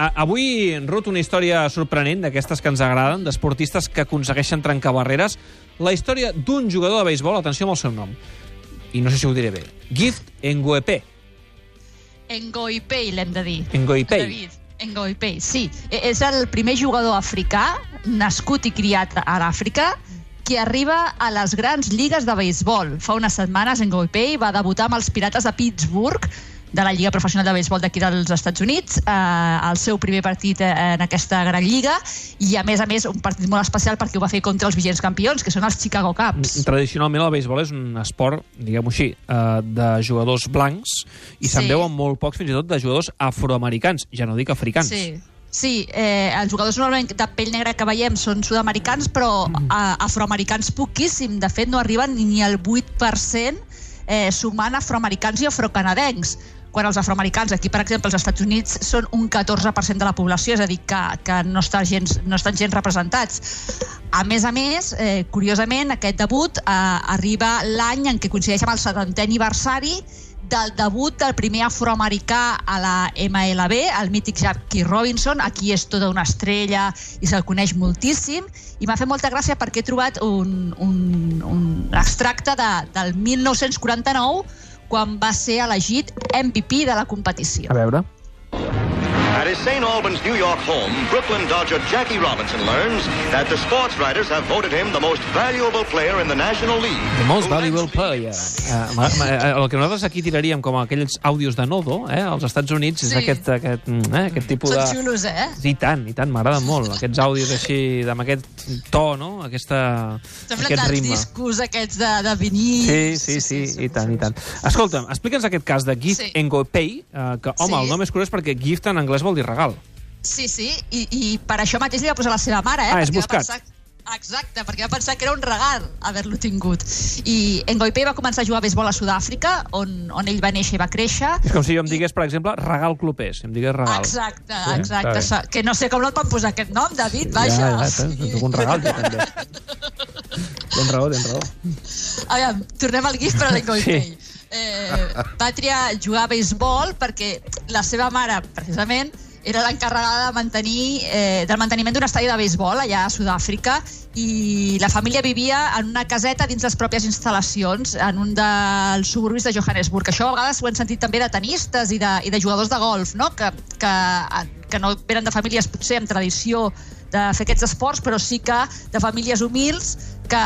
Avui, Ruth, una història sorprenent d'aquestes que ens agraden, d'esportistes que aconsegueixen trencar barreres. La història d'un jugador de béisbol, atenció amb el seu nom, i no sé si ho diré bé, Gift Nguepe. Ngoipei, l'hem de dir. Ngoipei. David, Ngoipei, sí. E- És el primer jugador africà, nascut i criat a l'Àfrica, que arriba a les grans lligues de béisbol. Fa unes setmanes, Ngoipei va debutar amb els Pirates de Pittsburgh, de la Lliga Professional de Béisbol d'aquí dels Estats Units, eh, el seu primer partit eh, en aquesta gran lliga, i a més a més un partit molt especial perquè ho va fer contra els vigents campions, que són els Chicago Cubs. Tradicionalment el béisbol és un esport, diguem-ho així, eh, de jugadors blancs i se'n Sí. veuen molt pocs, fins i tot, de jugadors afroamericans, ja no dic africans. Sí. Sí, eh, els jugadors normalment de pell negra que veiem són sud-americans, però Mm. eh, afroamericans poquíssim. De fet, no arriben ni al 8% eh, sumant afroamericans i afrocanadencs quan els afroamericans, aquí per exemple als Estats Units, són un 14% de la població, és a dir, que, que no, està gens, no estan gens representats. A més a més, eh, curiosament, aquest debut eh, arriba l'any en què coincideix amb el 70è aniversari del debut del primer afroamericà a la MLB, el mític Jackie Robinson. Aquí és tota una estrella i se'l coneix moltíssim. I m'ha fet molta gràcia perquè he trobat un, un, un extracte de, del 1949 quan va ser elegit MVP de la competició. A veure... At his St. Albans, New York home, Brooklyn Dodger Jackie Robinson learns that the sports writers have voted him the most valuable player in the National League. The most valuable player. Uh, ma, ma, eh, el que nosaltres aquí tiraríem com aquells àudios de Nodo, eh, als Estats Units, és Sí. aquest, aquest, mm, eh, aquest tipus Són de... xulos, eh? I tant, i tant, m'agrada molt. Aquests àudios així, amb aquest to, no? Aquesta, Semblen aquest ritme. discos aquests de, de vinil. Sí, sí, sí, i tant, i tant. Escolta'm, explica'ns aquest cas de Gift Sí. Ngopei, eh, que, home, Sí. el nom és curiós perquè Gift en anglès vol dir regal. Sí, sí, i, i per això mateix li va posar la seva mare, eh? Ah, és buscat. Pensar... Exacte, perquè va pensar que era un regal haver-lo tingut. I Ngoipe va començar a jugar a béisbol a Sud-àfrica, on, on ell va néixer i va créixer. És com si jo em digués, per exemple, regal clubers. Em digués regal. Exacte, Sí, exacte. bé. Que no sé com no et van posar aquest nom, David, vaja. Ja, ja, tens un regal, jo també. Tens raó, tens raó. Aviam, tornem al GIF per a l'Engoipei. Sí. Eh, va triar jugar a béisbol perquè la seva mare, precisament, era l'encarregada de mantenir, eh, del manteniment d'un estadi de béisbol allà a Sud-àfrica i la família vivia en una caseta dins les pròpies instal·lacions en un dels suburbis de Johannesburg. Això a vegades ho hem sentit també de tenistes i de, i de jugadors de golf, no? que, que, que no venen de famílies potser amb tradició de fer aquests esports, però sí que de famílies humils que,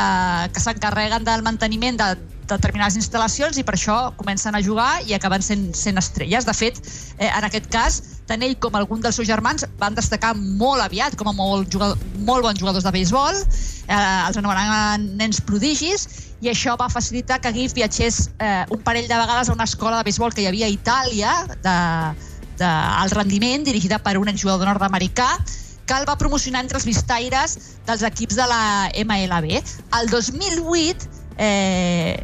que s'encarreguen del manteniment de determinades instal·lacions i per això comencen a jugar i acaben sent, sent estrelles. De fet, eh, en aquest cas, tant ell com algun dels seus germans van destacar molt aviat com a molt, jugador, molt bons jugadors de béisbol, eh, els anomenaven nens prodigis, i això va facilitar que Giff viatgés eh, un parell de vegades a una escola de béisbol que hi havia a Itàlia, de, de alt rendiment, dirigida per un exjugador nord-americà, que el va promocionar entre els vistaires dels equips de la MLB. El 2008 eh,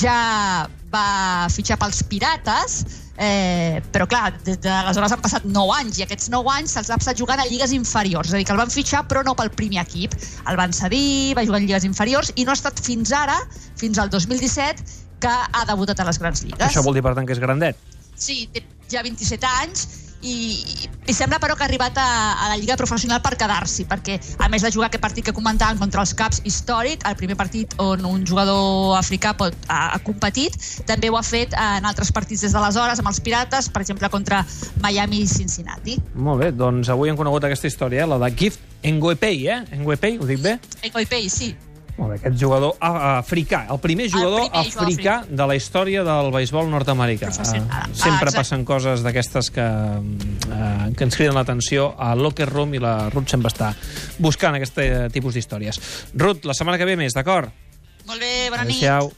ja va fitxar pels Pirates, eh, però clar, des d'aleshores han passat 9 anys i aquests 9 anys se'ls ha passat jugant a lligues inferiors, és a dir, que el van fitxar però no pel primer equip. El van cedir, va jugar en lligues inferiors i no ha estat fins ara, fins al 2017, que ha debutat a les grans lligues. Això vol dir, per tant, que és grandet. Sí, té ja 27 anys i, i sembla però que ha arribat a, a la Lliga Professional per quedar-s'hi, perquè a més de jugar aquest partit que comentàvem contra els Caps històric, el primer partit on un jugador africà pot, ha, ha competit, també ho ha fet en altres partits des d'aleshores amb els Pirates, per exemple contra Miami i Cincinnati. Molt bé, doncs avui hem conegut aquesta història, la de Gift Ngopei, eh? Ngopei, ho dic bé? Ecoipei, sí. Molt bé, aquest jugador a- africà, el primer jugador primer jugador africà de la història del béisbol nord-americà. Eh, Ah, Sempre exacte. passen coses d'aquestes que, eh, que ens criden l'atenció al locker room i la Ruth sempre està buscant aquest eh, tipus d'històries. Ruth, la setmana que ve més, d'acord? Molt bé, bona nit. Adéu-siau.